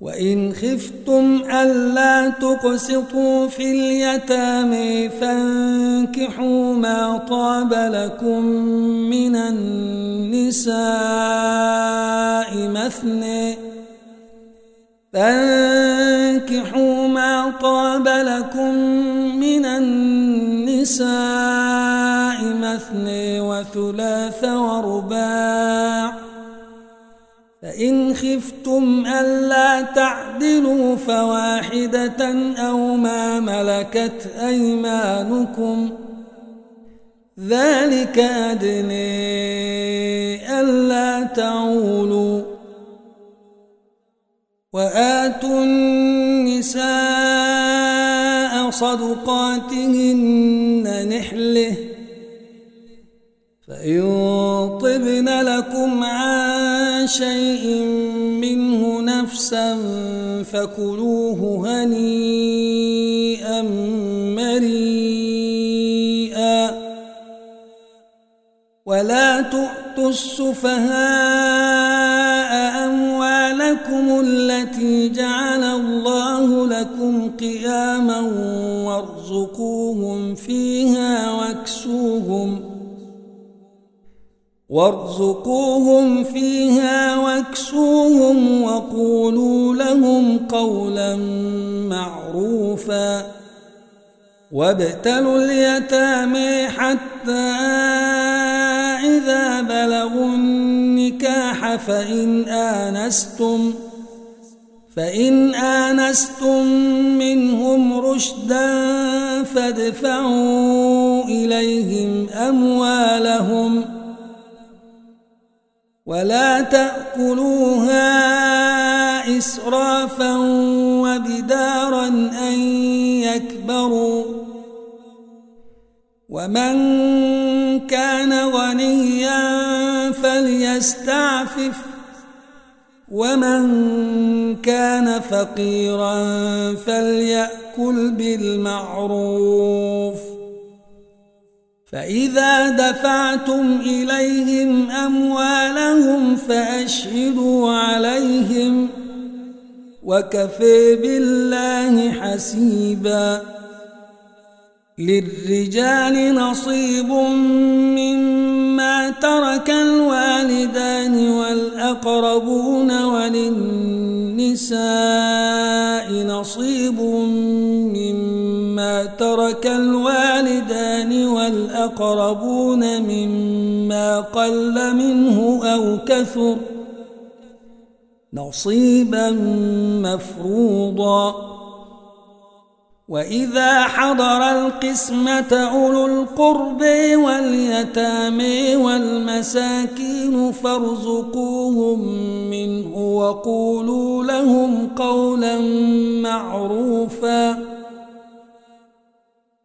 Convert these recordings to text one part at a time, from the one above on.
وإن خفتم ألا تقسطوا في اليتامى فانكحوا ما طاب لكم من النساء مثني فانكحوا ما طاب لكم من النساء مثني وثلاث ورباع فإن خفتم ألا تعدلوا فواحدة أو ما ملكت أيمانكم ذلك أدني ألا تعولوا وآتوا النساء صدقاتهن نحله فإن طبن لكم عن شيء منه نفسا فكلوه هنيئا مريئا ولا تؤتوا السفهاء أموالكم التي جعل الله لكم قياما وارزقوهم فيها واكسوهم ۖ وارزقوهم فيها واكسوهم وقولوا لهم قولا معروفا وابتلوا اليتامى حتى إذا بلغوا النكاح فإن آنستم فإن آنستم منهم رشدا فادفعوا إليهم أموالهم ۖ ولا تأكلوها إسرافا وبدارا أن يكبروا ومن كان غنيا فليستعفف ومن كان فقيرا فليأكل بالمعروف فإذا دفعتم إليهم أموالهم فأشهدوا عليهم وكفي بالله حسيبا للرجال نصيب مما ترك الوالدان والأقربون وللنساء نصيب مما ترك الوالدان والأقربون مما قل منه أو كثر نصيبا مفروضا. وإذا حضر القسمة أولو القرب واليتامى والمساكين فارزقوهم منه وقولوا لهم قولا معروفا.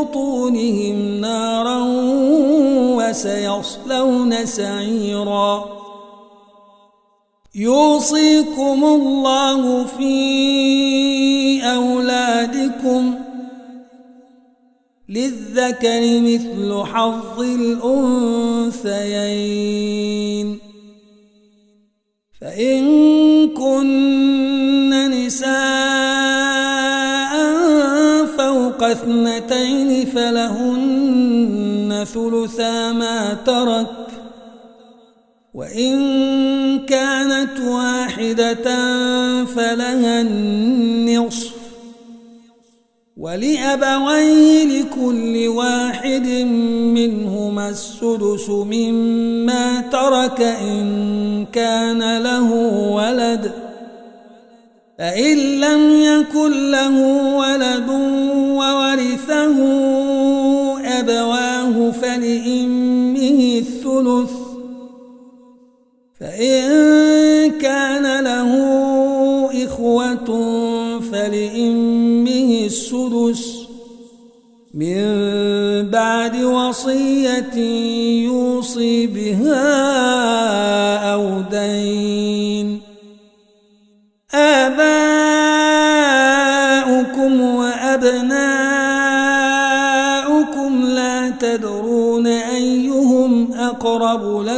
بطونهم نارا وسيصلون سعيرا. يوصيكم الله في أولادكم للذكر مثل حظ الأنثيين. فإن كن نساء فوق اثنتين ثلثا ما ترك. وإن كانت واحدة فلها النصف. ولأبويه لكل واحد منهما السدس مما ترك إن كان له ولد. فإن لم يكن له ولد وورثه فلإمه الثلث فإن كان له إخوة فلإمه السدس من بعد وصية يوصي بها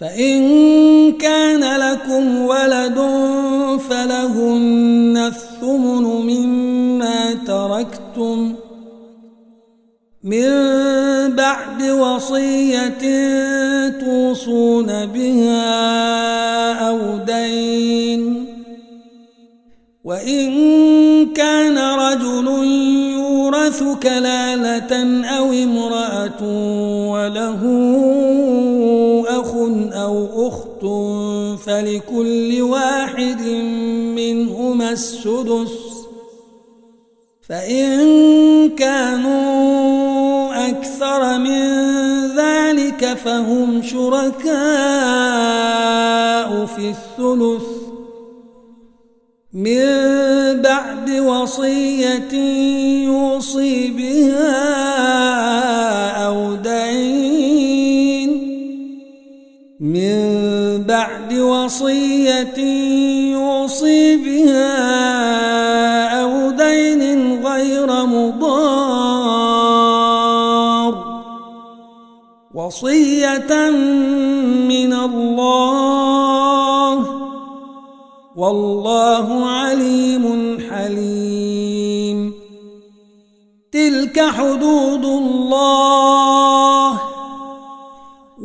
فإن كان لكم ولد فلهن الثمن مما تركتم من بعد وصية توصون بها أو دين وإن كان رجل يورث كلالة أو امرأة وله أو أخت فلكل واحد منهما السدس فإن كانوا أكثر من ذلك فهم شركاء في الثلث من بعد وصية يوصي بها من بعد وصية يوصي بها أو دين غير مضار. وصية من الله. والله عليم حليم. تلك حدود الله.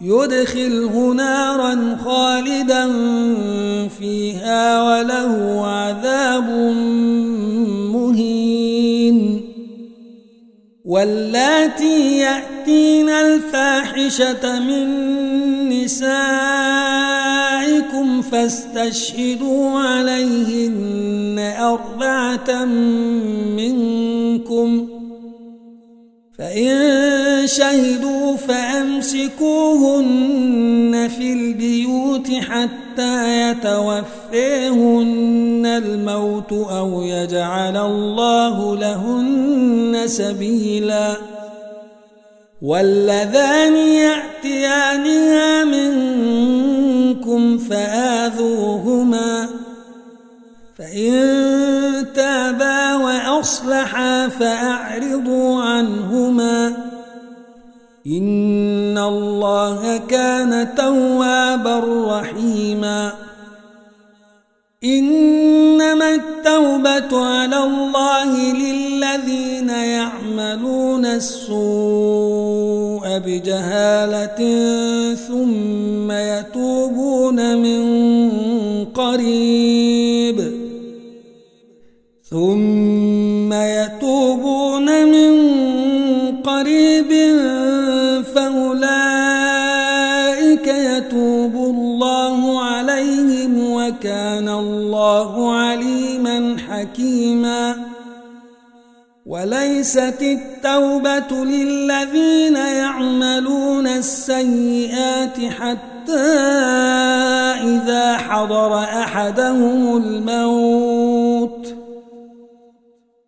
يدخله نارا خالدا فيها وله عذاب مهين. واللاتي يأتين الفاحشة من نسائكم فاستشهدوا عليهن أربعة منكم فإن شهدوا فأمسكوهن في البيوت حتى يتوفيهن الموت أو يجعل الله لهن سبيلا. واللذان يأتيانها منكم فآذوهما فإن تابا وأصلحا فأعرضوا عنهما. إن الله كان توابا رحيما. إنما التوبة على الله للذين يعملون السوء بجهالة ثم يتوبون من قريب. ثم يتوبون من قريب فأولئك يتوب الله عليهم وكان الله عليما حكيما وليست التوبة للذين يعملون السيئات حتى إذا حضر أحدهم الموت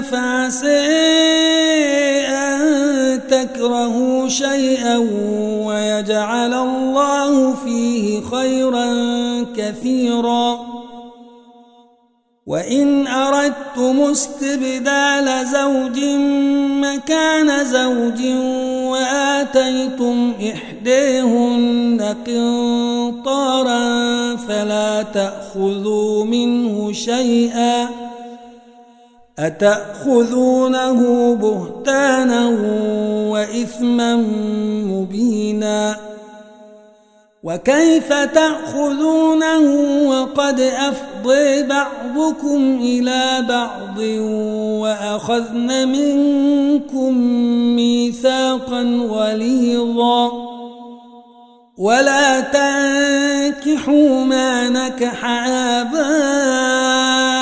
فعسى أن تكرهوا شيئا ويجعل الله فيه خيرا كثيرا. وإن أردتم استبدال زوج مكان زوج وآتيتم إحديهن قنطارا فلا تأخذوا منه شيئا. أتأخذونه بهتانا وإثما مبيناً وكيف تأخذونه وقد أفضي بعضكم إلى بعض وأخذن منكم ميثاقا غليظا ولا تنكحوا ما نكح آباؤكم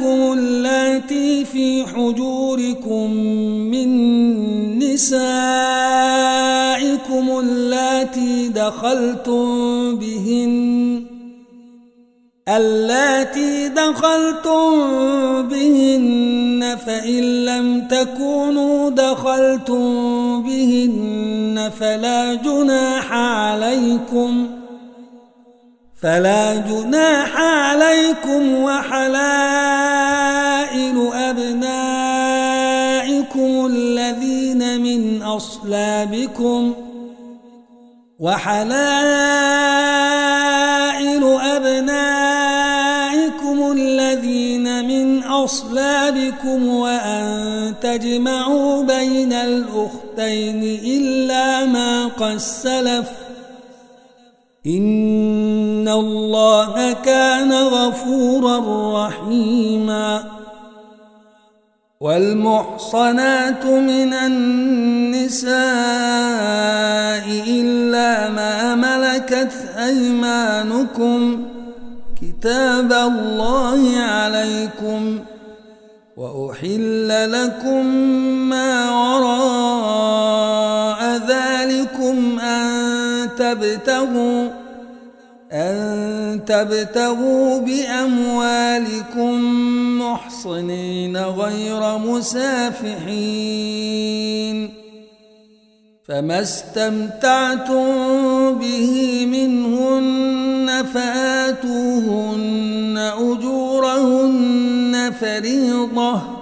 اللاتي في حجوركم من نسائكم اللاتي دخلتم بهن اللاتي دخلتم بهن فإن لم تكونوا دخلتم بهن فلا جناح عليكم فلا جناح عليكم وحلائل أبنائكم الذين من أصلابكم وحلائل أبنائكم الذين من أصلابكم وأن تجمعوا بين الأختين إلا ما قد سلف إن الله كان غفورا رحيما والمحصنات من النساء إلا ما ملكت أيمانكم كتاب الله عليكم وأحل لكم ما وراء ذلكم أن تبتغوا أن تبتغوا بأموالكم محصنين غير مسافحين. فما استمتعتم به منهن فآتوهن أجورهن فريضةً.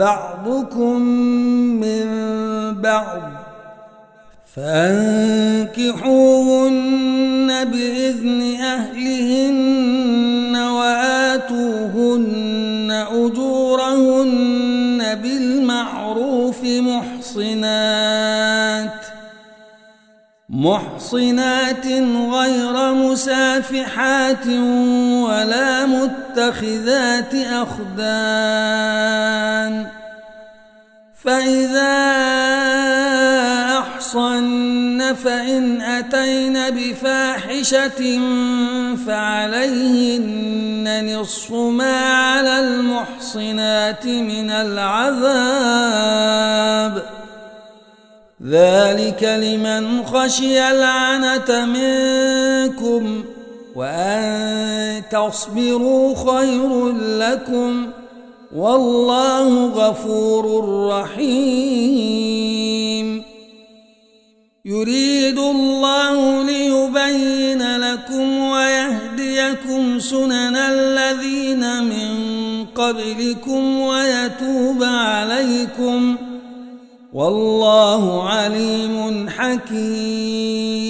بعضكم من بعض فأنكحوهن بإذن أهلهن وآتوهن أجورهن بالمعروف محصنات محصنات غير مسافحات ولا متخذات أخدان. فإذا أحصن فإن أتين بفاحشة فعليهن نصف ما على المحصنات من العذاب. ذلك لمن خشي العنة منكم. وأن تصبروا خير لكم والله غفور رحيم. يريد الله ليبين لكم ويهديكم سنن الذين من قبلكم ويتوب عليكم. والله عليم حكيم.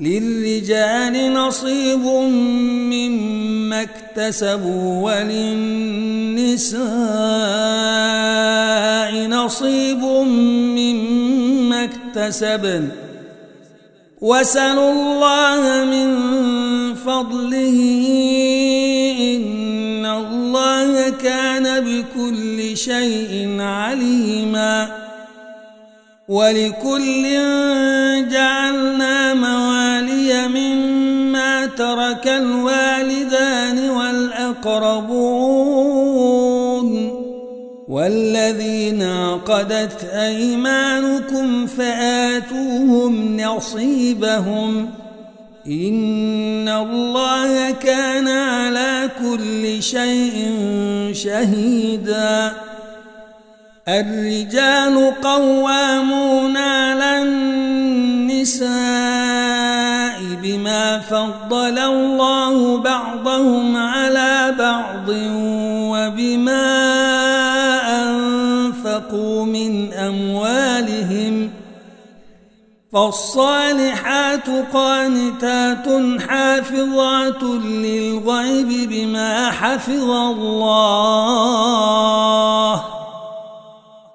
للرجال نصيب مما اكتسبوا وللنساء نصيب مما اكتسبن. وسلوا الله من فضله إن الله كان بكل شيء عليما. ولكل جعلنا موالي مما ترك الوالدان والأقربون والذين عقدت أيمانكم فآتوهم نصيبهم إن الله كان على كل شيء شهيدا الرجال قوامون على النساء بما فضل الله بعضهم على بعض وبما أنفقوا من أموالهم فالصالحات قانتات حافظات للغيب بما حفظ الله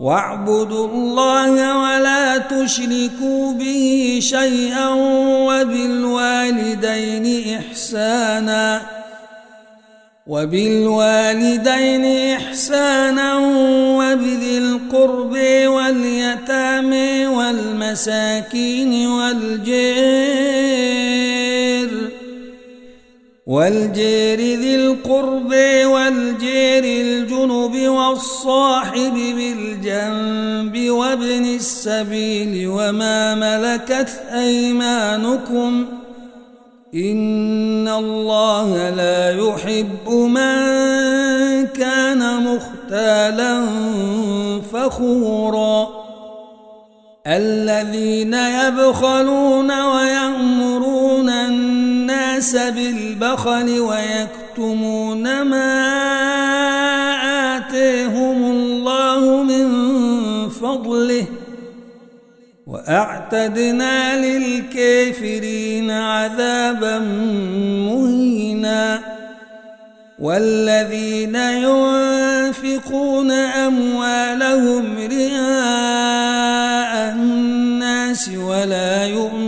واعبدوا الله ولا تشركوا به شيئا وبالوالدين إحسانا وبالوالدين إحسانا وبذي القرب واليتامى والمساكين والجير والجير ذي القرب والجير الجنب والصاحب بالجنب وابن السبيل وما ملكت أيمانكم ۖ إن الله لا يحب من كان مختالا فخورا. الذين يبخلون ويأمرون الناس بالبخل ويكتمون ما آتيهم الله من فضله وأعتدنا للكافرين عذابا مهينا والذين ينفقون أموالهم رئاء الناس ولا يؤمنون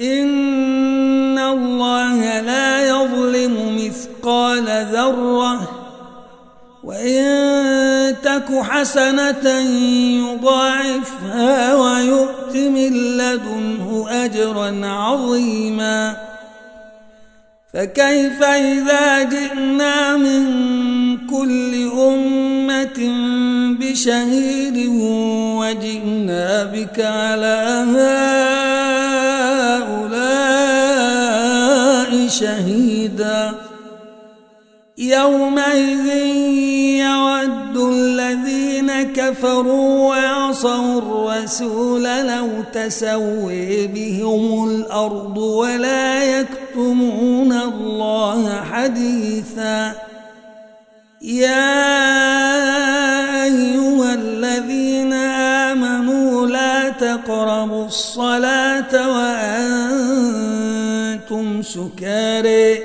إن الله لا يظلم مثقال ذرة وإن تك حسنة يضاعفها ويؤت من لدنه أجرا عظيما فكيف إذا جئنا من كل أمة بشهيد وجئنا بك على هؤلاء شهيدا؟ يومئذ يود الذين كفروا وعصوا الرسول لو تسوي بهم الأرض ولا يكتمون الله حديثا. يا أيها الذين آمنوا لا تقربوا الصلاة وأنتم سكاري.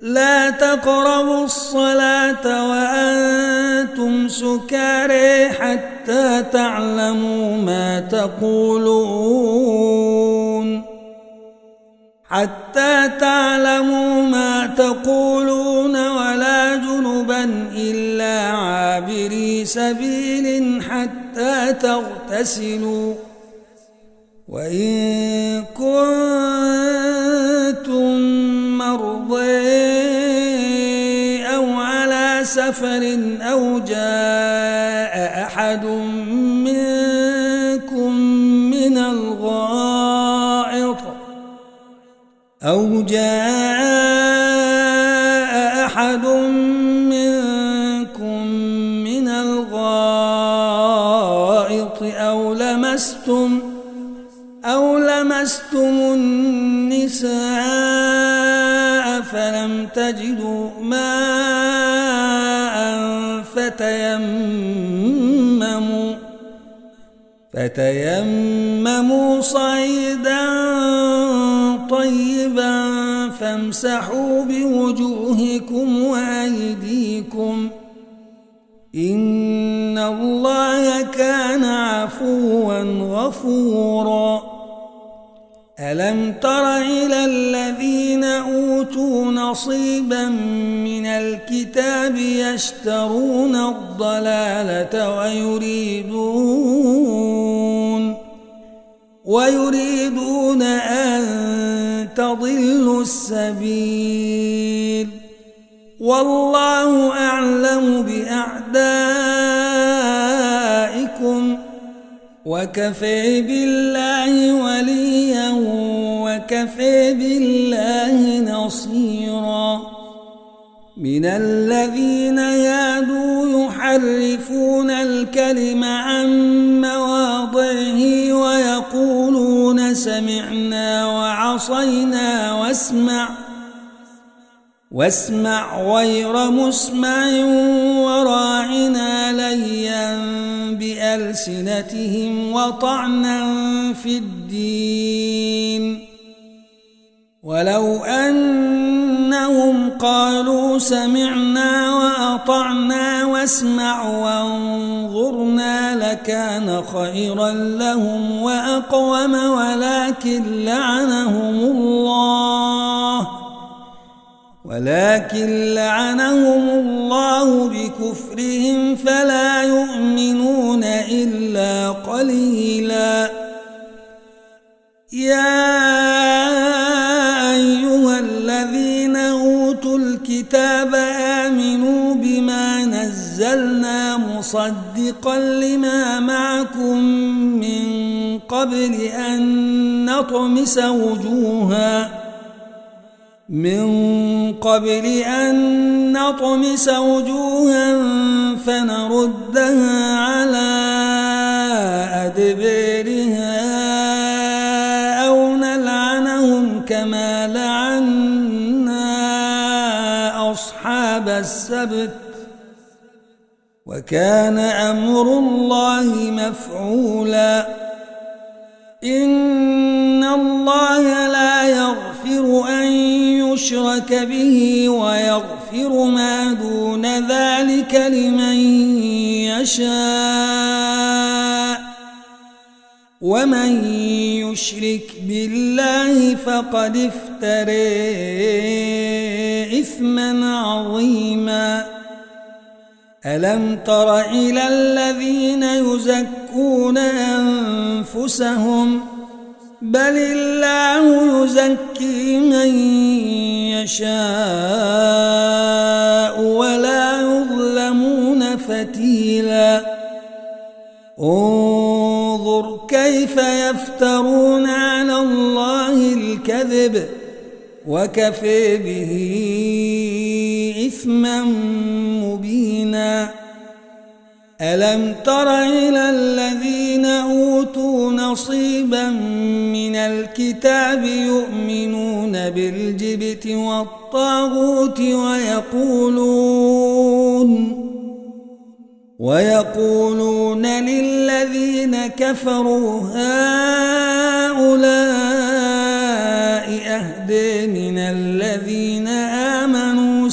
لا تقربوا الصلاة وأنتم سكاري حتى تعلموا ما تقولون. حتى تعلموا ما تقولون ولا جنبا إلا عابري سبيل حتى تغتسلوا. وإن كنتم مرضي أو على سفر أو جاء أحد منكم أو جاء أحد منكم من الغائط أو لمستم أو لمستم النساء فلم تجدوا ماء فتيمموا فتيمموا صعيدا فامسحوا بوجوهكم وأيديكم إن الله كان عفوا غفورا. ألم تر إلى الذين أوتوا نصيبا من الكتاب يشترون الضلالة ويريدون ويريدون أن تضلوا السبيل. والله أعلم بأعدائكم. وكفى بالله وليا وكفى بالله نصيرا. من الذين يادوا يحرفون الكلم عن ويقولون سمعنا وعصينا واسمع واسمع غير مسمع وراعنا ليا بألسنتهم وطعنا في الدين. ولو أنهم قالوا سمعنا وأطعنا واسمع وانظرنا لكان خيرا لهم وأقوم ولكن لعنهم الله ولكن لعنهم الله بكفرهم فلا يؤمنون إلا قليلا. يا أيها الذين أوتوا الكتاب آمنوا بما نزلنا مصدقا لما معكم من قبل أن نطمس وجوهاً. من قبل أن نطمس وجوها فنردها على أدبيرها أو نلعنهم كما لعنا أصحاب السبت. وكان أمر الله مفعولا. إن الله لا يغفر أن يشرك به ويغفر ما دون ذلك لمن يشاء. ومن يشرك بالله فقد افتري إثما عظيما. ألم تر إلى الذين يزكون أنفسهم ؟ بل الله يزكي من يشاء ولا يظلمون فتيلا انظر كيف يفترون على الله الكذب وكفي به إثما مبينا. ألم تر إلى الذين أوتوا نصيبا من الكتاب يؤمنون بالجبت والطاغوت ويقولون ويقولون للذين كفروا هؤلاء أهدي من الذين آمنوا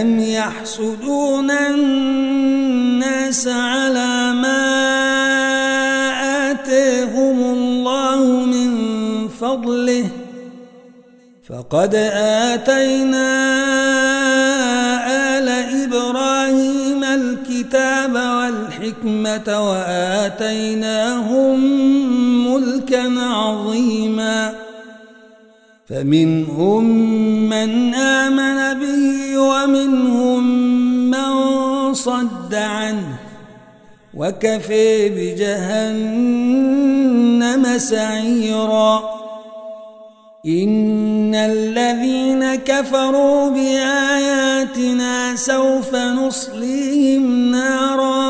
أم يحسدون الناس على ما آتيهم الله من فضله فقد آتينا آل إبراهيم الكتاب والحكمة وآتيناهم ملكا عظيما فمنهم من آمن به ومنهم من صد عنه وكفي بجهنم سعيراً. إن الذين كفروا بآياتنا سوف نصليهم نارا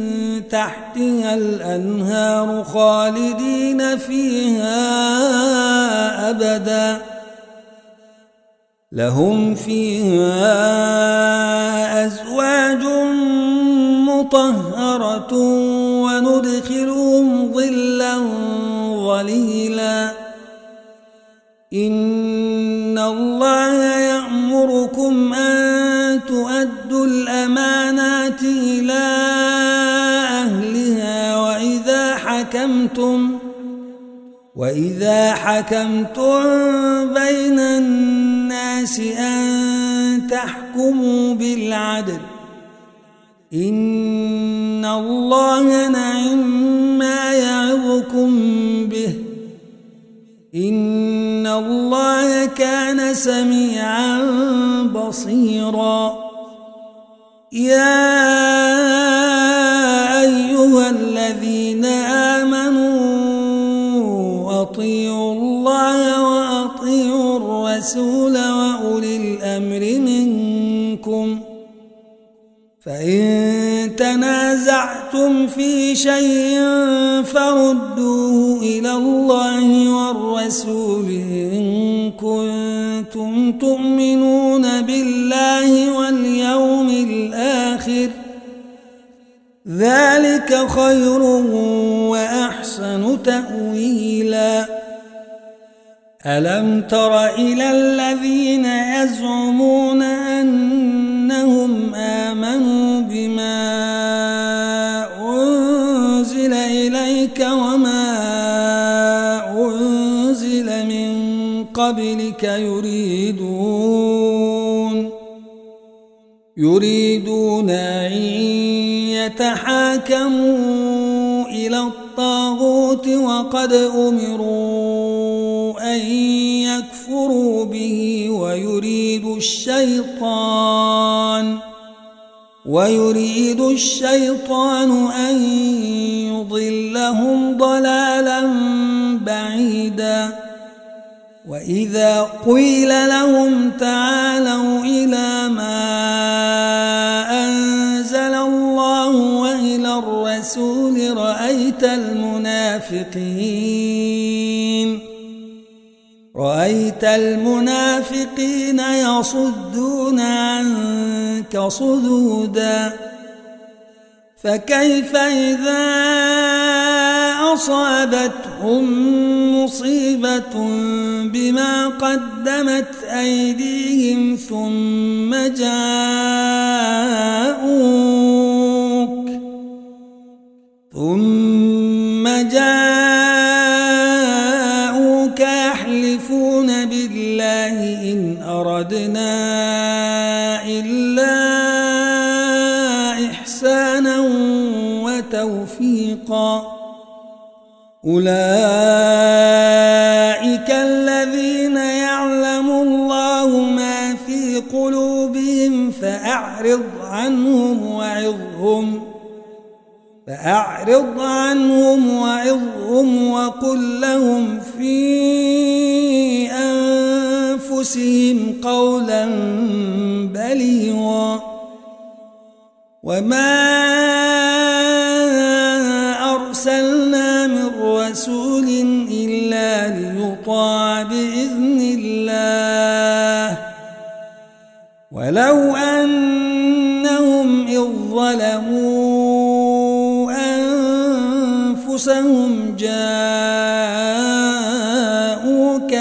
تحتها الأنهار خالدين فيها أبدا. لهم فيها أزواج مطهرة وندخلهم ظلا ظليلا. إن الله يأمركم أن تؤدوا الأمانات وإذا حكمتم بين الناس أن تحكموا بالعدل إن الله نعم ما يعظكم به إن الله كان سميعا بصيرا. يا الرسول وأولي الأمر منكم. فإن تنازعتم في شيء فردوه إلى الله والرسول إن كنتم تؤمنون بالله واليوم الآخر. ذلك خير وأحسن تأويلا. ألم تر إلى الذين يزعمون أنهم آمنوا بما أنزل إليك وما أنزل من قبلك يريدون يريدون أن يتحاكموا إلى الطاغوت وقد أمروا أن يكفروا به ويريد الشيطان ويريد الشيطان أن يضلهم ضلالا بعيدا وإذا قيل لهم تعالوا إلى ما أنزل الله وإلى الرسول رأيت المنافقين رأيت المنافقين يصدون عنك صدودا فكيف إذا أصابتهم مصيبة بما قدمت أيديهم ثم جاءوك؟ ثم جاءوك أردنا إلا إحسانا وتوفيقا. أولئك الذين يعلم الله ما في قلوبهم فأعرض عنهم وعظهم. فأعرض عنهم وعظهم وقل لهم في أنفسهم قولا بليغا. وما أرسلنا من رسول إلا ليطاع بإذن الله. ولو أنهم إذ ظلموا أنفسهم جاءوك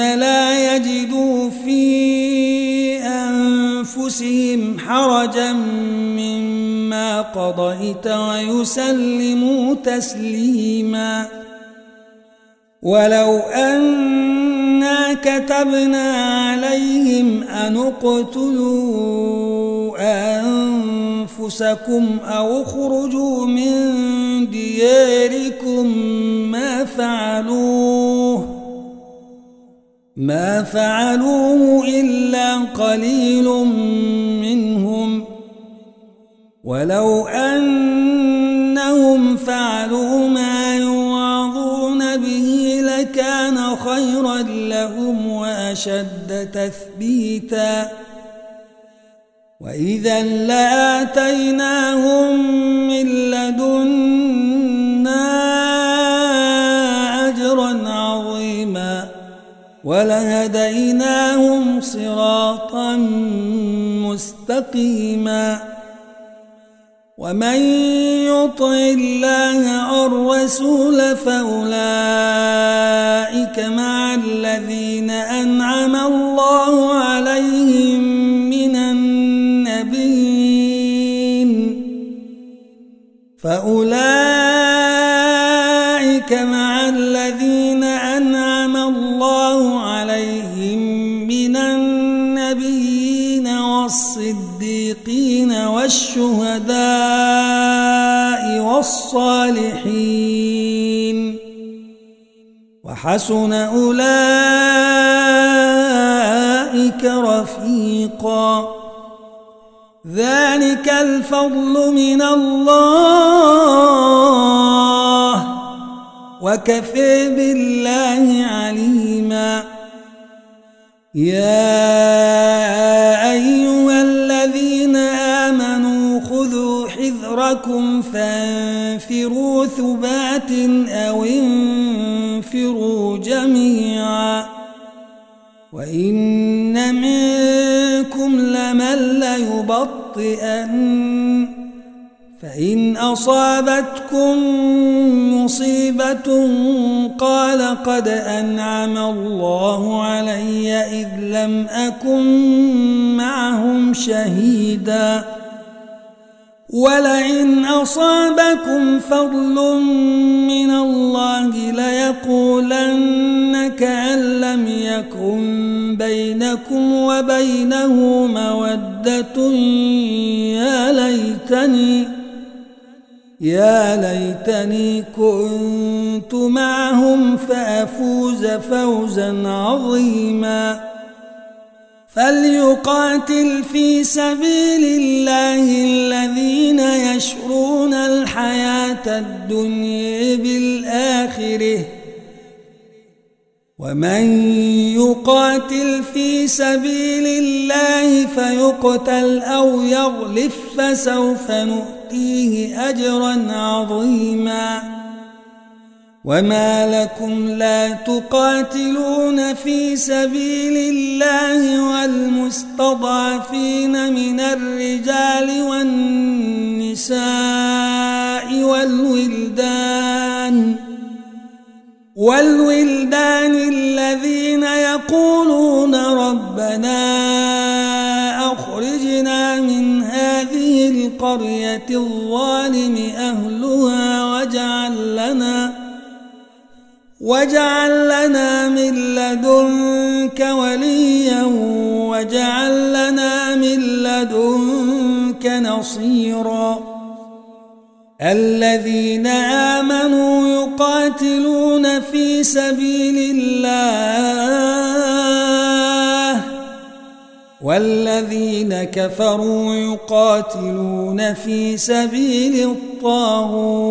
لا يجدوا في أنفسهم حرجا مما قضيت ويسلموا تسليما. ولو أنا كتبنا عليهم أن اقتلوا أنفسكم أو اخرجوا من دياركم ما فعلوه. ما فعلوه إلا قليل منهم. ولو أنهم فعلوا ما يوعظون به لكان خيرا لهم وأشد تثبيتا. وإذا لآتيناهم من لدنا ولهديناهم صراطا مستقيما. ومن يطع الله والرسول فأولئك مع الذين أنعم الله عليهم من النبيين. فأولئك والشهداء والصالحين وحسن أولئك رفيقا. ذلك الفضل من الله. وكفى بالله عليما. يا حذركم فانفروا ثبات أو انفروا جميعا وإن منكم لمن ليبطئن فإن أصابتكم مصيبة قال قد أنعم الله علي إذ لم أكن معهم شهيدا ولئن أصابكم فضل من الله ليقولن كأن لم يكن بينكم وبينه مودة. يا ليتني يا ليتني كنت معهم فأفوز فوزا عظيما. فليقاتل في سبيل الله الذين يشرون الحياة الدنيا بالآخرة. ومن يقاتل في سبيل الله فيقتل أو يغلف فسوف نؤتي يؤتيه أجرا عظيما. وما لكم لا تقاتلون في سبيل الله والمستضعفين من الرجال والنساء والولدان والولدان الذين يقولون ربنا أخرجنا من هذه القرية الظالم أهلها واجعل لنا واجعل لنا من لدنك وليا واجعل لنا من لدنك نصيرا. الذين آمنوا يقاتلون في سبيل الله والذين كفروا يقاتلون في سبيل الطاغوت.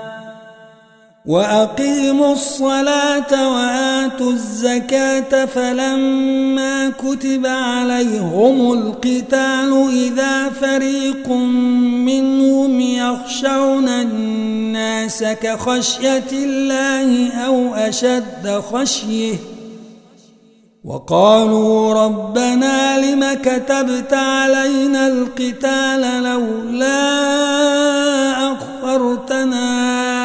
وأقيموا الصلاة وآتوا الزكاة فلما كتب عليهم القتال إذا فريق منهم يخشون الناس كخشية الله أو أشد خشية وقالوا ربنا لم كتبت علينا القتال لولا أخرتنا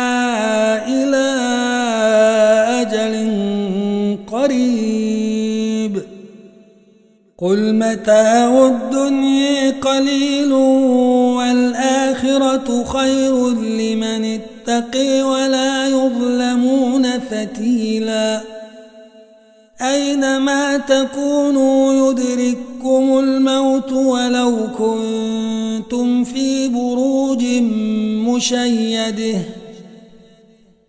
قريب قل متاع الدنيا قليل والآخرة خير لمن اتقي ولا يظلمون فتيلا. أينما تكونوا يدرككم الموت ولو كنتم في بروج مشيده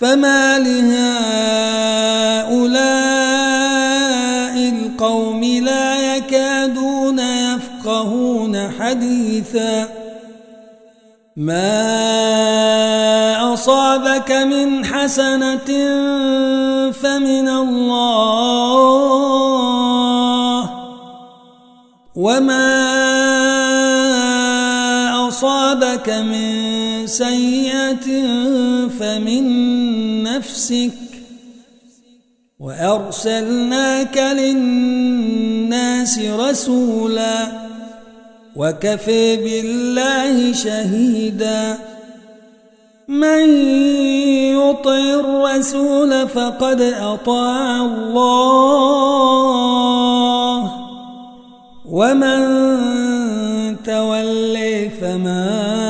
فما لهؤلاء القوم لا يكادون يفقهون حديثا ما أصابك من حسنة فمن الله وما أصابك من سيئة فمن نفسك وأرسلناك للناس رسولا وكفى بالله شهيدا من يطع الرسول فقد أطاع الله ومن تولي فما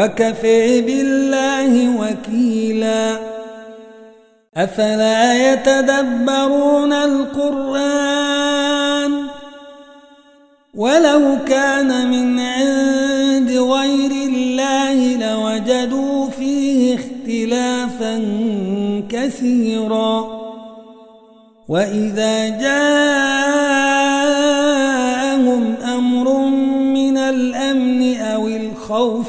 وكفي بالله وكيلا. أفلا يتدبرون القرآن؟ ولو كان من عند غير الله لوجدوا فيه اختلافا كثيرا. وإذا جاءهم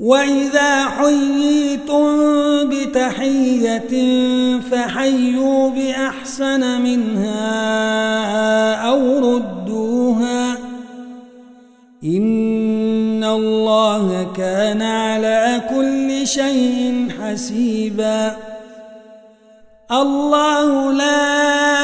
وإذا حييتم بتحية فحيوا بأحسن منها أو ردوها إن الله كان على كل شيء حسيبا. الله لا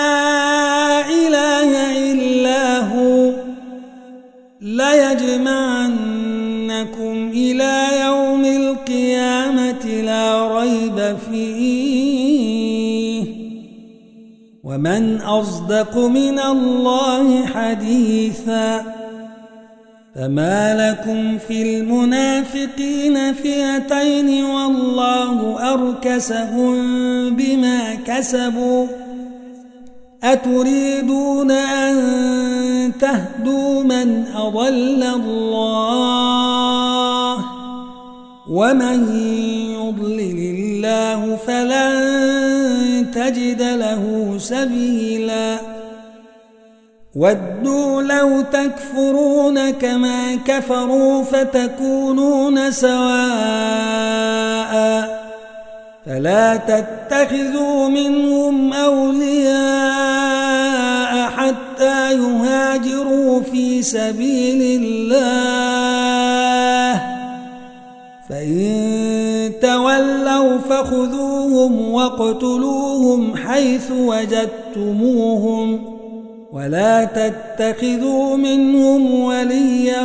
ومن أصدق من الله حديثا فما لكم في المنافقين فئتين والله أركسهم بما كسبوا أتريدون أن تهدوا من أضل الله ومن يضلل الله فلن تجد له سبيلا. ودوا لو تكفرون كما كفروا فتكونون سواء. فلا تتخذوا منهم أولياء حتى يهاجروا في سبيل الله. فإن تولوا فخذوهم واقتلوهم حيث وجدتموهم ولا تتخذوا منهم وليا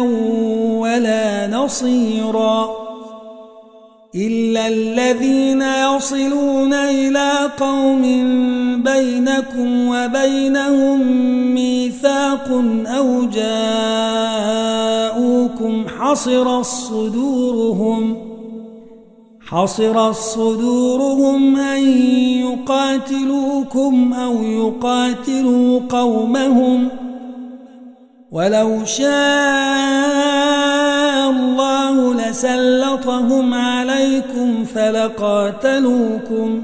ولا نصيراً إلا الذين يصلون إلى قوم بينكم وبينهم ميثاق أو جاءوكم حصر الصدورهم حصر الصدورهم أن يقاتلوكم أو يقاتلوا قومهم ولو شاء الله لسلطهم عليكم فلقاتلوكم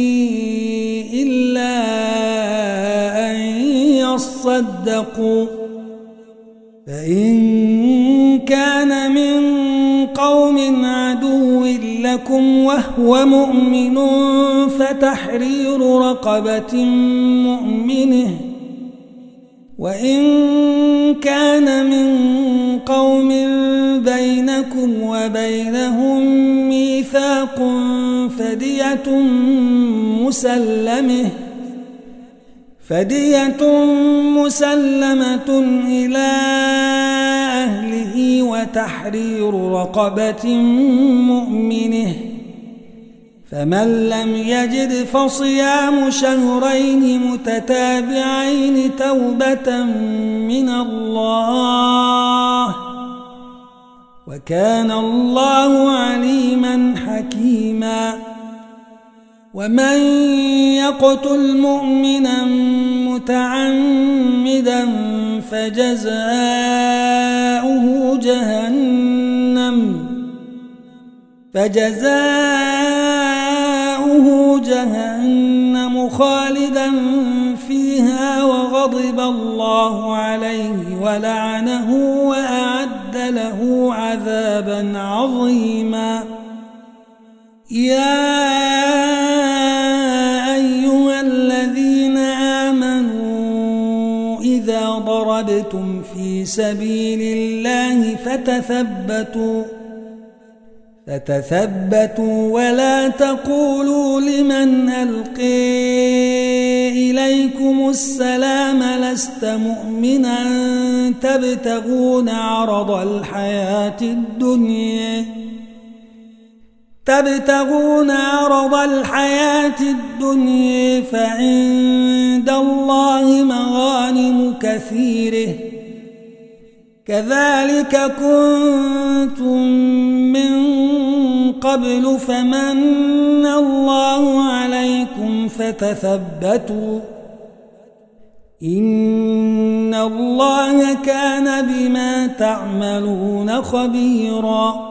تصدقوا فإن كان من قوم عدو لكم وهو مؤمن فتحرير رقبة مؤمنه. وإن كان من قوم بينكم وبينهم ميثاق فدية مسلمه. فدية مسلمة إلى أهله وتحرير رقبة مؤمنه فمن لم يجد فصيام شهرين متتابعين توبة من الله وكان الله عليما حكيما ومن يقتل مؤمنا متعمدا فجزاؤه جهنم فجزاؤه جهنم خالدا فيها وغضب الله عليه ولعنه وأعد له عذابا عظيما. يا ضربتم في سبيل الله فتثبتوا فتثبتوا ولا تقولوا لمن ألقي إليكم السلام لست مؤمنا تبتغون عرض الحياة الدنيا تبتغون عرض الحياة الدنيا فعند الله مغانم كثيرة. كذلك كنتم من قبل فمن الله عليكم فتثبتوا. إن الله كان بما تعملون خبيراً.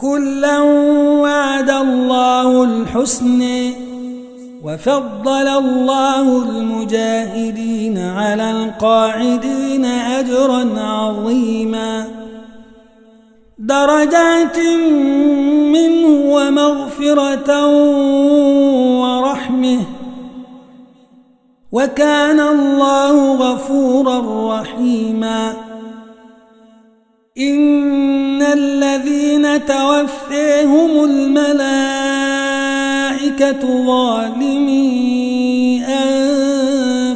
وكلا وعد الله الحسن وفضل الله المجاهدين على القاعدين أجرا عظيما. درجات منه ومغفرة ورحمة. وكان الله غفورا رحيما. إن الذين توفيهم الملائكة ظالمي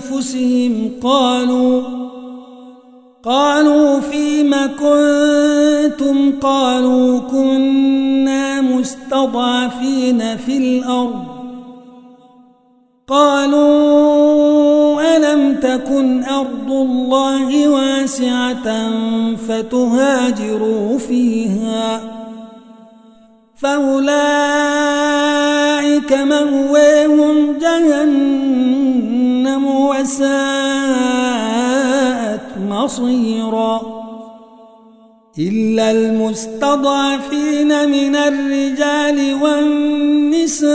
أنفسهم قالوا قالوا فيم كنتم قالوا كنا مستضعفين في الأرض قالوا ألم تكن أرض الله واسعة فتهاجروا فيها فأولئك مأويهم جهنم وساءت مصيرا إلا المستضعفين من الرجال والنساء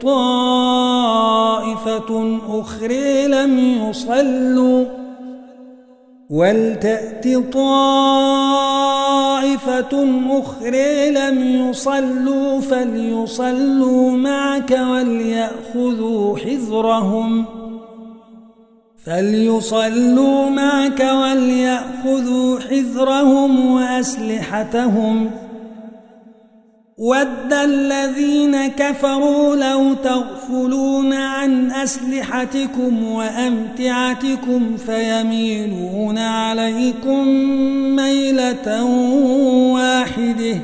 طائفة أخرى لم يصلوا ولتأت طائفة أخرى لم يصلوا فليصلوا معك وليأخذوا حذرهم ۖ. فليصلوا معك وليأخذوا حذرهم وأسلحتهم. ود الذين كفروا لو تغفلون عن أسلحتكم وأمتعتكم فيميلون عليكم ميلة واحدة.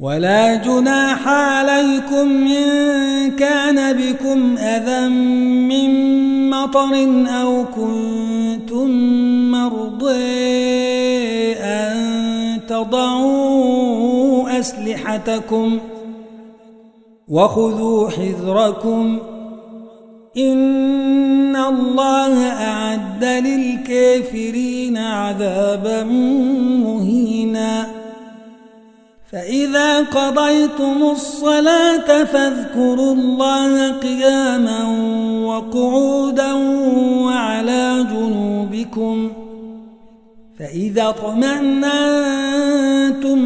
ولا جناح عليكم إن كان بكم أذى من مطر أو كنتم مرضي أن تضعوا أسلحتكم وخذوا حذركم إن الله أعد للكافرين عذابا مهيناً فإذا قضيتم الصلاة فاذكروا الله قياما وقعودا وعلى جنوبكم فإذا اطمأنتم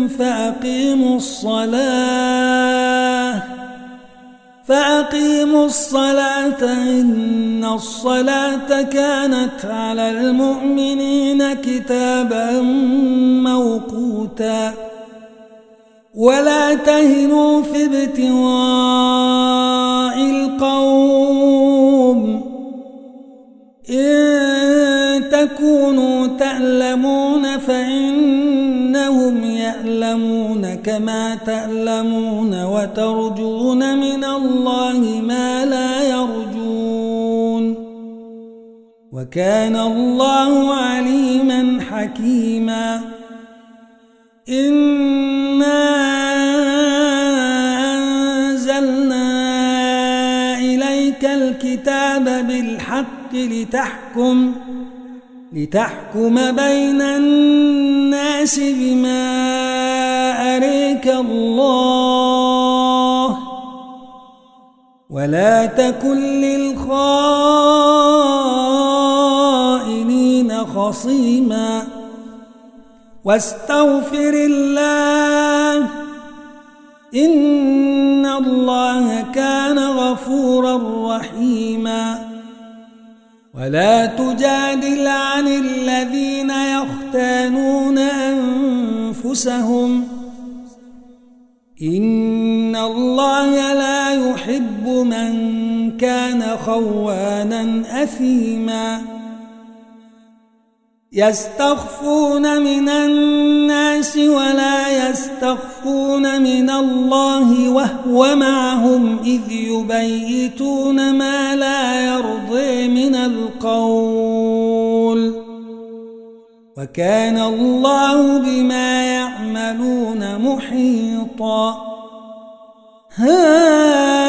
فأقيموا الصلاة. فأقيموا الصلاة إن الصلاة كانت على المؤمنين كتابا موقوتا. ولا تهنوا في ابتغاء القوم. إن تألمون فإنهم يألمون كما تألمون وترجون من الله ما لا يرجون وكان الله عليما حكيما إنا أنزلنا إليك الكتاب بالحق لتحكم لتحكم بين الناس بما أريك الله ولا تكن للخائنين خصيما واستغفر الله إن الله كان غفورا رحيما ولا تجادل عن الذين يختانون أنفسهم. إن الله لا يحب من كان خوانا أثيما. يستخفون من الناس ولا يستخفون من الله وهو معهم إذ يبيتون ما لا يرضي من القول. وكان الله بما يعملون محيطا. ها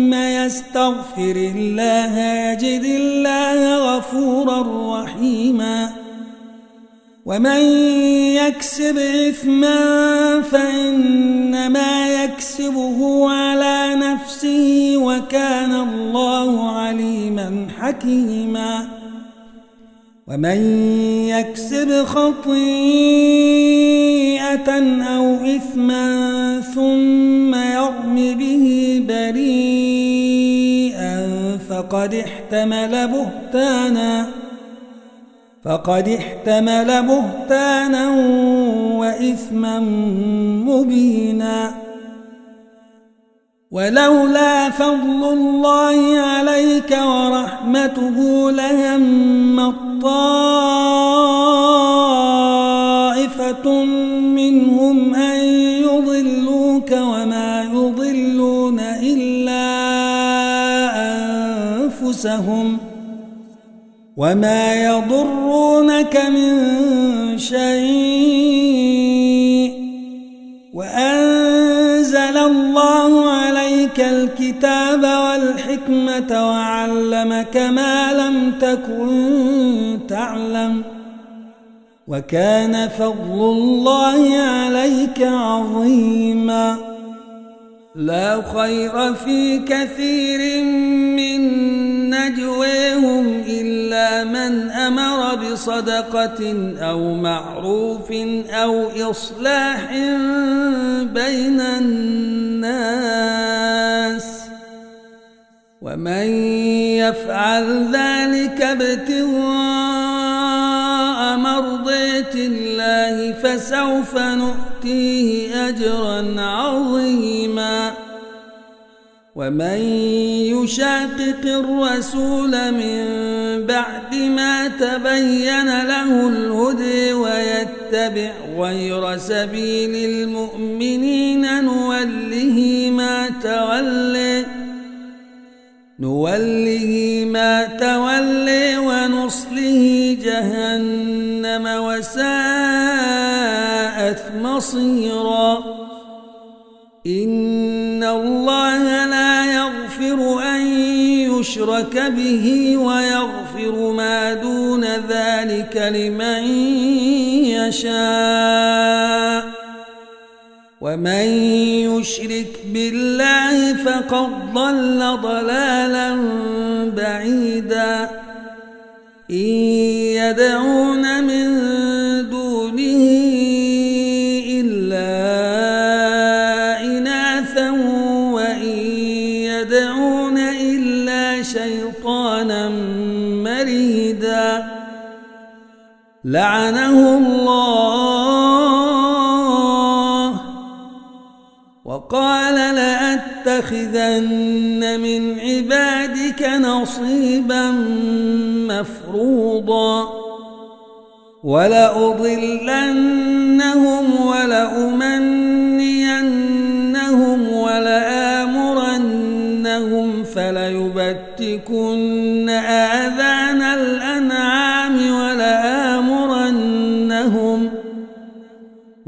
يستغفر الله يجد الله غفورا رحيما. ومن يكسب إثما فإنما يكسبه على نفسه وكان الله عليما حكيما. ومن يكسب خطيئة أو إثما ثم يرم به بريئا فقد احتمل بهتانا فقد احتمل بهتانا وإثما مبينا. ولولا فضل الله عليك ورحمته لهم طائفة أنفسهم وما يضرونك من شيء وأنزل الله عليك الكتاب والحكمة وعلمك ما لم تكن تعلم وكان فضل الله عليك عظيما لا خير في كثير من نجويهم إلا من أمر بصدقة أو معروف أو إصلاح بين الناس ومن يفعل ذلك ابتغاء مرضية الله فسوف نؤتيه أجرا عظيما ومن يشاقق الرسول من بعد ما تبين له الهدي ويتبع غير سبيل المؤمنين نوله ما تولي نوله ما تولي ونصله جهنم وساءت مصيرا. إن يشرك به ويغفر ما دون ذلك لمن يشاء. ومن يشرك بالله فقد ضل ضلالا بعيدا. إن يدعون من لعنه الله. وقال لأتخذن من عبادك نصيبا مفروضا. ولأضلنهم ولأمنينهم ولآمرنهم فليبتكن آذان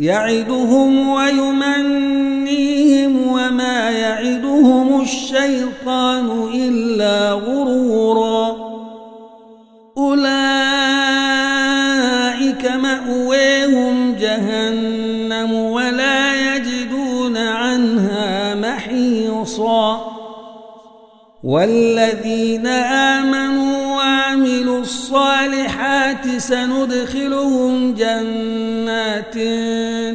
يعدهم ويمنيهم وما يعدهم الشيطان إلا غرورا. أولئك مأويهم جهنم ولا يجدون عنها محيصا. والذين آمنوا وعملوا الصالحات سندخلهم جنات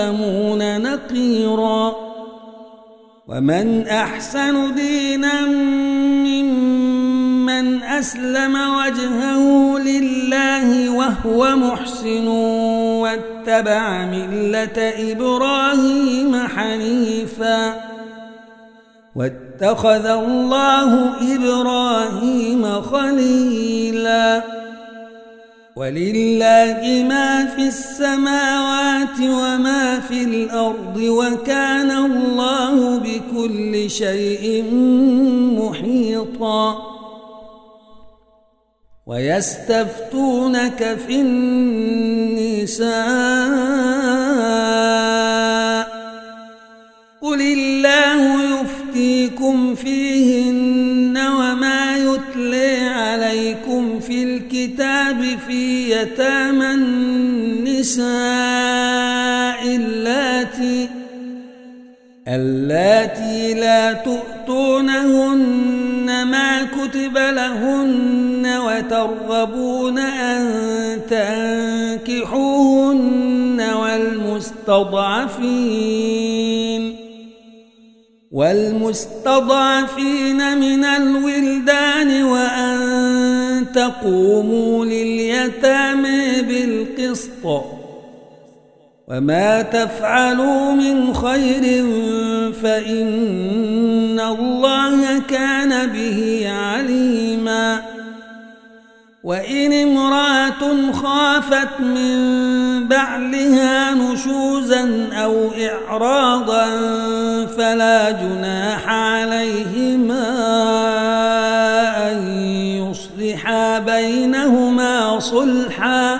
يظلمون نقيرا. ومن أحسن دينا ممن أسلم وجهه لله وهو محسن واتبع ملة إبراهيم حنيفا. واتخذ الله إبراهيم خليلاً. ولله ما في السماوات وما في الأرض وكان الله بكل شيء محيطا. ويستفتونك في النساء. قل الله يفتيكم فيهن الكتاب في يتامى النساء اللاتي اللاتي لا تؤتونهن ما كتب لهن وترغبون أن تنكحوهن والمستضعفين والمستضعفين من الولدان وأن تقوموا لليتامى بالقسط وما تفعلوا من خير فإن الله كان به عليما. وإن امرأة خافت من بعلها نشوزا أو إعراضا فلا جناح عليهما. بينهما صلحا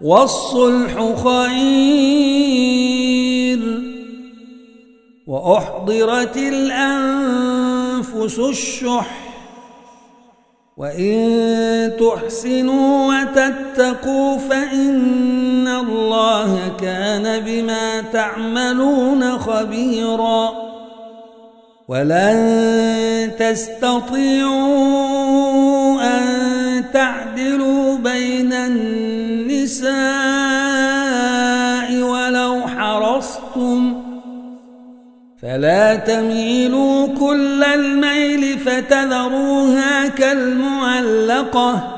والصلح خير وأحضرت الأنفس الشح وإن تحسنوا وتتقوا فإن الله كان بما تعملون خبيراً ولن تستطيعوا أن تعدلوا بين النساء ولو حرصتم فلا تميلوا كل الميل فتذروها كالمعلقة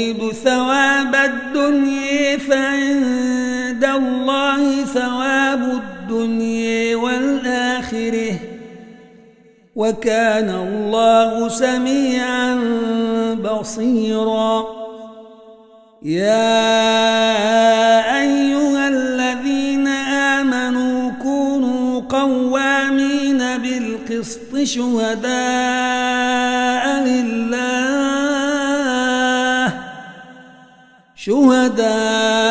وكان الله سميعا بصيرا. يا أيها الذين آمنوا كونوا قوامين بالقسط شهداء لله. شهداء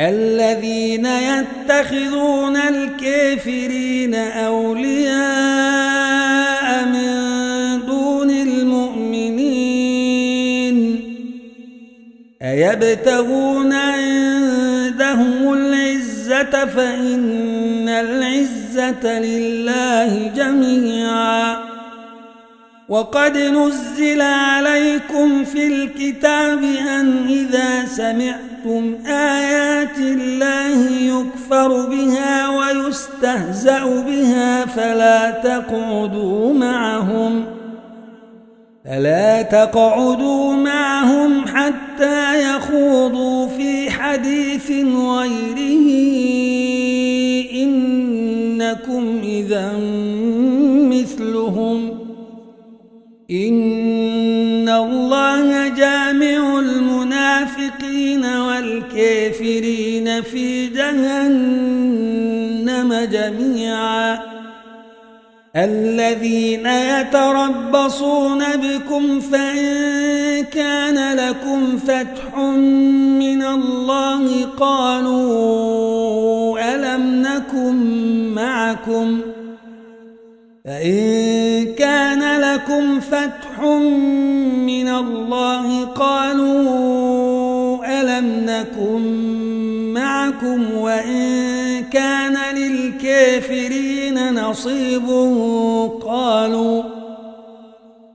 الذين يتخذون الكافرين أولياء من دون المؤمنين أيبتغون عندهم العزة فإن العزة لله جميعا وقد نزل عليكم في الكتاب أن إذا سمعتم آيات الله يكفر بها ويستهزأ بها فلا تقعدوا معهم فلا تقعدوا معهم حتى يخوضوا في حديث غيره. إنكم إذا مثلهم. إن الكافرين في جهنم جميعا. الذين يتربصون بكم فإن كان لكم فتح من الله قالوا ألم نكن معكم؟ فإن كان لكم فتح من الله قالوا ألم نكن معكم وإن كان للكافرين نصيب قالوا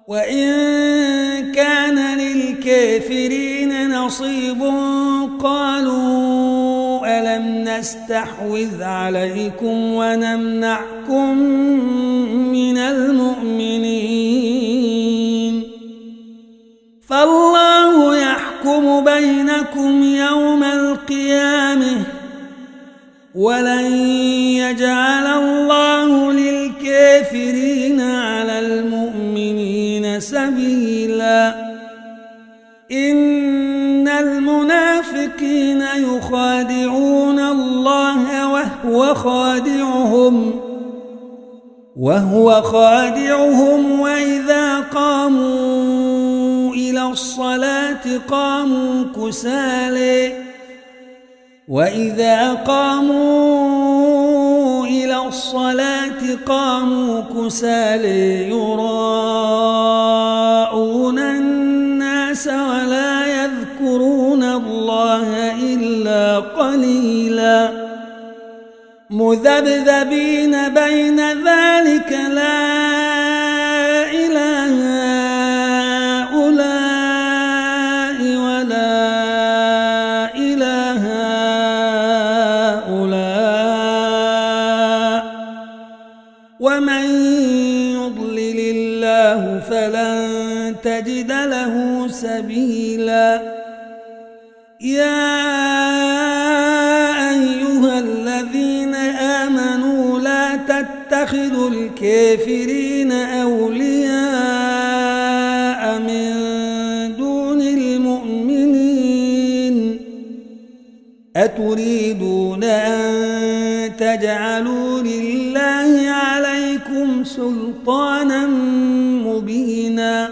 وإن كان للكافرين نصيب قالوا ألم نستحوذ عليكم ونمنعكم من المؤمنين فالله يحكم بينكم يوم القيامة ولن يجعل الله للكافرين على المؤمنين سبيلا. إن المنافقين يخادعون الله وهو خادعهم وهو خادعهم وإذا قاموا إلى الصلاة قاموا كسالي وإذا قاموا إلى الصلاة قاموا كسالي يراءون الناس ولا يذكرون الله إلا قليلاً مذبذبين بين ذلك لا أتريدون أن تجعلوا لله عليكم سلطانا مبينا.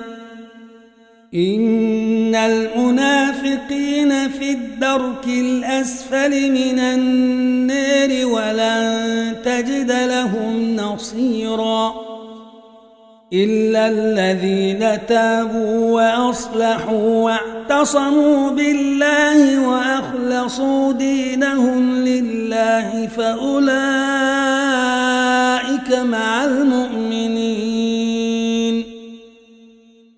إن المنافقين في الدرك الأسفل من النار ولن تجد لهم نصيرا. إلا الذين تابوا وأصلحوا واعتصموا بالله وأخلصوا دينهم لله فأولئك مع المؤمنين.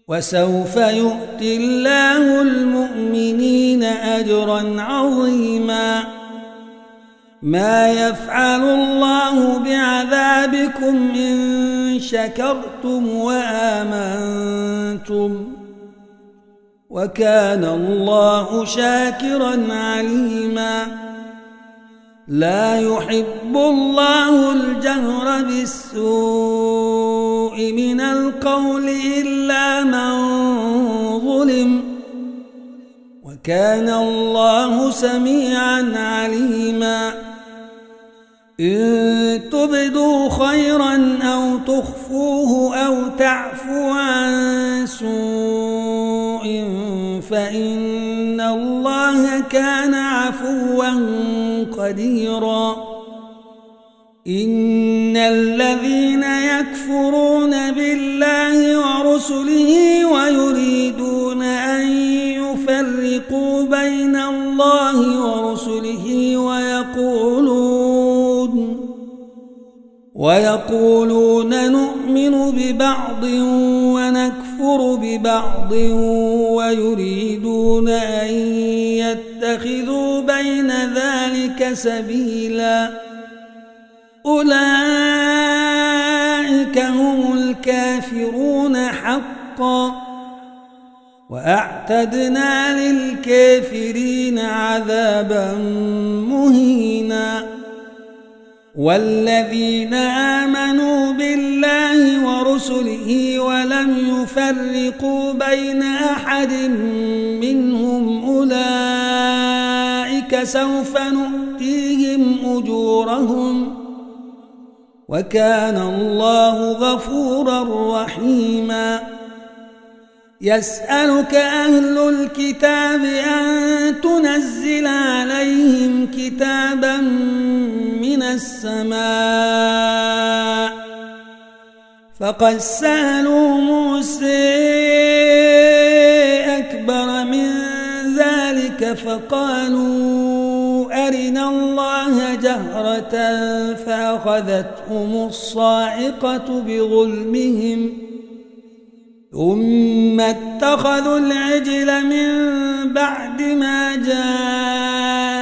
وسوف يؤتي الله المؤمنين أجرا عظيما. ما يفعل الله بعذابكم إن شكرتم وآمنتم. وكان الله شاكرا عليما. لا يحب الله الجهر بالسوء من القول إلا من ظلم. وكان الله سميعا عليما. إن تبدوا خيرا أو تخفوه أو تعفو عن سوء فإن الله كان عفوا قديرا. إن الذين يكفرون بالله ورسله ويريدون أن يفرقوا بين الله ورسله ويقولون ويقولون نؤمن ببعض ونكفر ببعض ويريدون أن يتخذوا بين ذلك سبيلا. أولئك هم الكافرون حقا. وأعتدنا للكافرين عذابا مهينا. والذين آمنوا بالله ورسله ولم يفرقوا بين أحد منهم أولئك سوف نؤتيهم أجورهم وكان الله غفورا رحيما. يسألك أهل الكتاب أن تنزل عليهم كتابا السماء فقد سألوا موسى أكبر من ذلك فقالوا أرنا الله جهرة فأخذتهم الصاعقة بظلمهم ثم اتخذوا العجل من بعد ما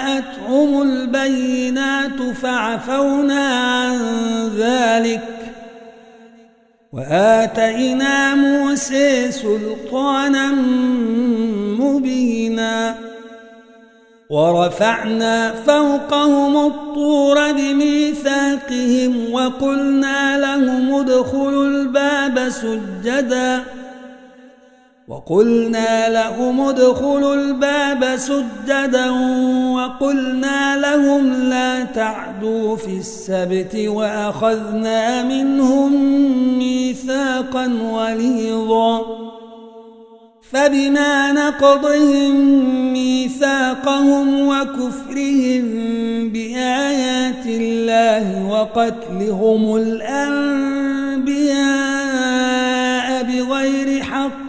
جاءتهم البينات فعفونا عن ذلك وآتينا موسى سلطانا مبينا ورفعنا فوقهم الطور بميثاقهم وقلنا لهم ادخلوا الباب سجداً وقلنا لهم ادخلوا الباب سجدا وقلنا لهم لا تعدوا في السبت وأخذنا منهم ميثاقا وليظا فبما نقضهم ميثاقهم وكفرهم بآيات الله وقتلهم الأنبياء بغير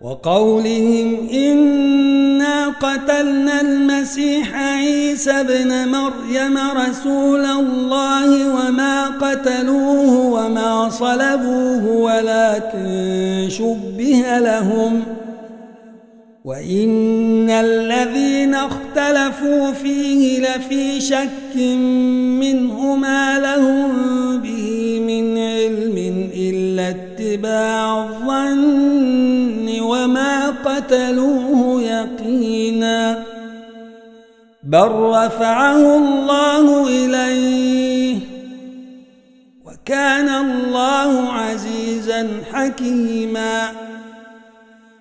وقولهم إنا قتلنا المسيح عيسى بن مريم رسول الله وما قتلوه وما صلبوه ولكن شبه لهم وإن الذين اختلفوا فيه لفي شك منه ما لهم به من علم إلا اتباع الظن وما قتلوه يقينا بل رفعه الله إليه وكان الله عزيزا حكيما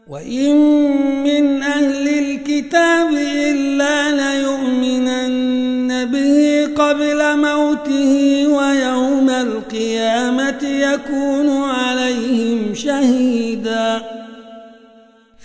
وإن من أهل الكتاب إلا ليؤمنن به قبل موته ويوم القيامة يكون عليهم شهيدا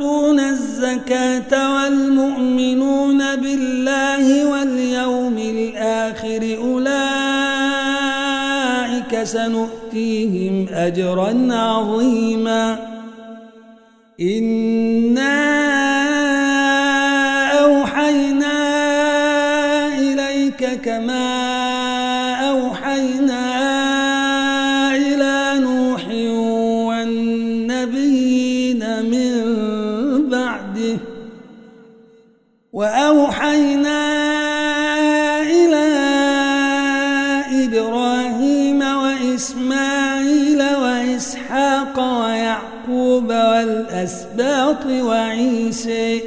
والمؤتون الزكاة والمؤمنون بالله واليوم الآخر أولئك سنؤتيهم أجرا عظيما. إنا وعيسى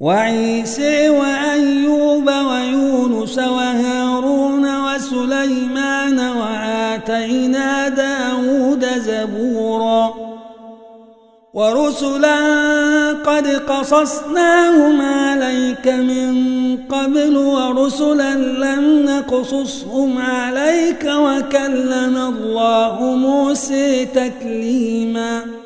وعيسى وأيوب ويونس وهارون وسليمان وآتينا داود زبورا. ورسلا قد قصصناهم عليك من قبل ورسلا لم نقصصهم عليك وكلم الله موسى تكليما.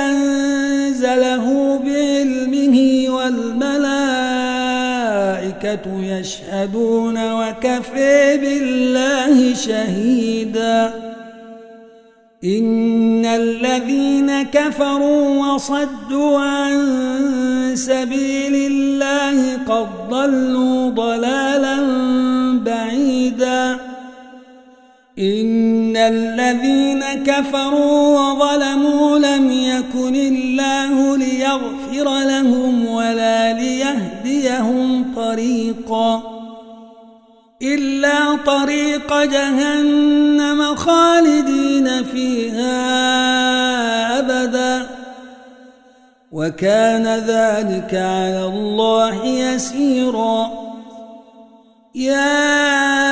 يشهدون وكفي بالله شهيدا. إن الذين كفروا وصدوا عن سبيل الله قد ضلوا ضلالا بعيدا. إن الذين كفروا وظلموا لم يكن الله ليغفر لهم ولا ليهديهم طريقا إلا طريق جهنم خالدين فيها أبدا. وكان ذلك على الله يسيرا. يا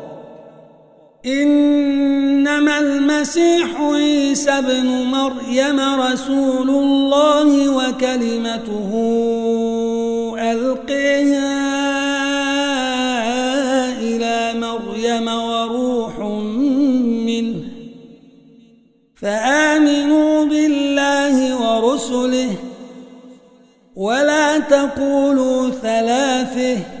إنما المسيح عيسى ابن مريم رسول الله وكلمته ألقيها إلى مريم وروح منه فآمنوا بالله ورسله ولا تقولوا ثلاثة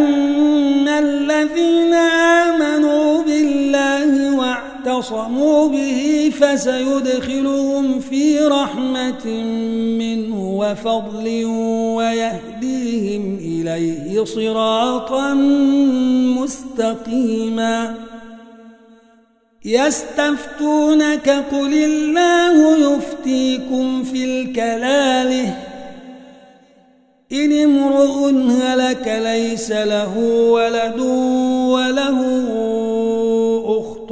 واعتصموا به فسيدخلهم في رحمة منه وفضل ويهديهم إليه صراطا مستقيما. يستفتونك قل الله يفتيكم في الكلاله إن امرؤ هلك ليس له ولد وله أخت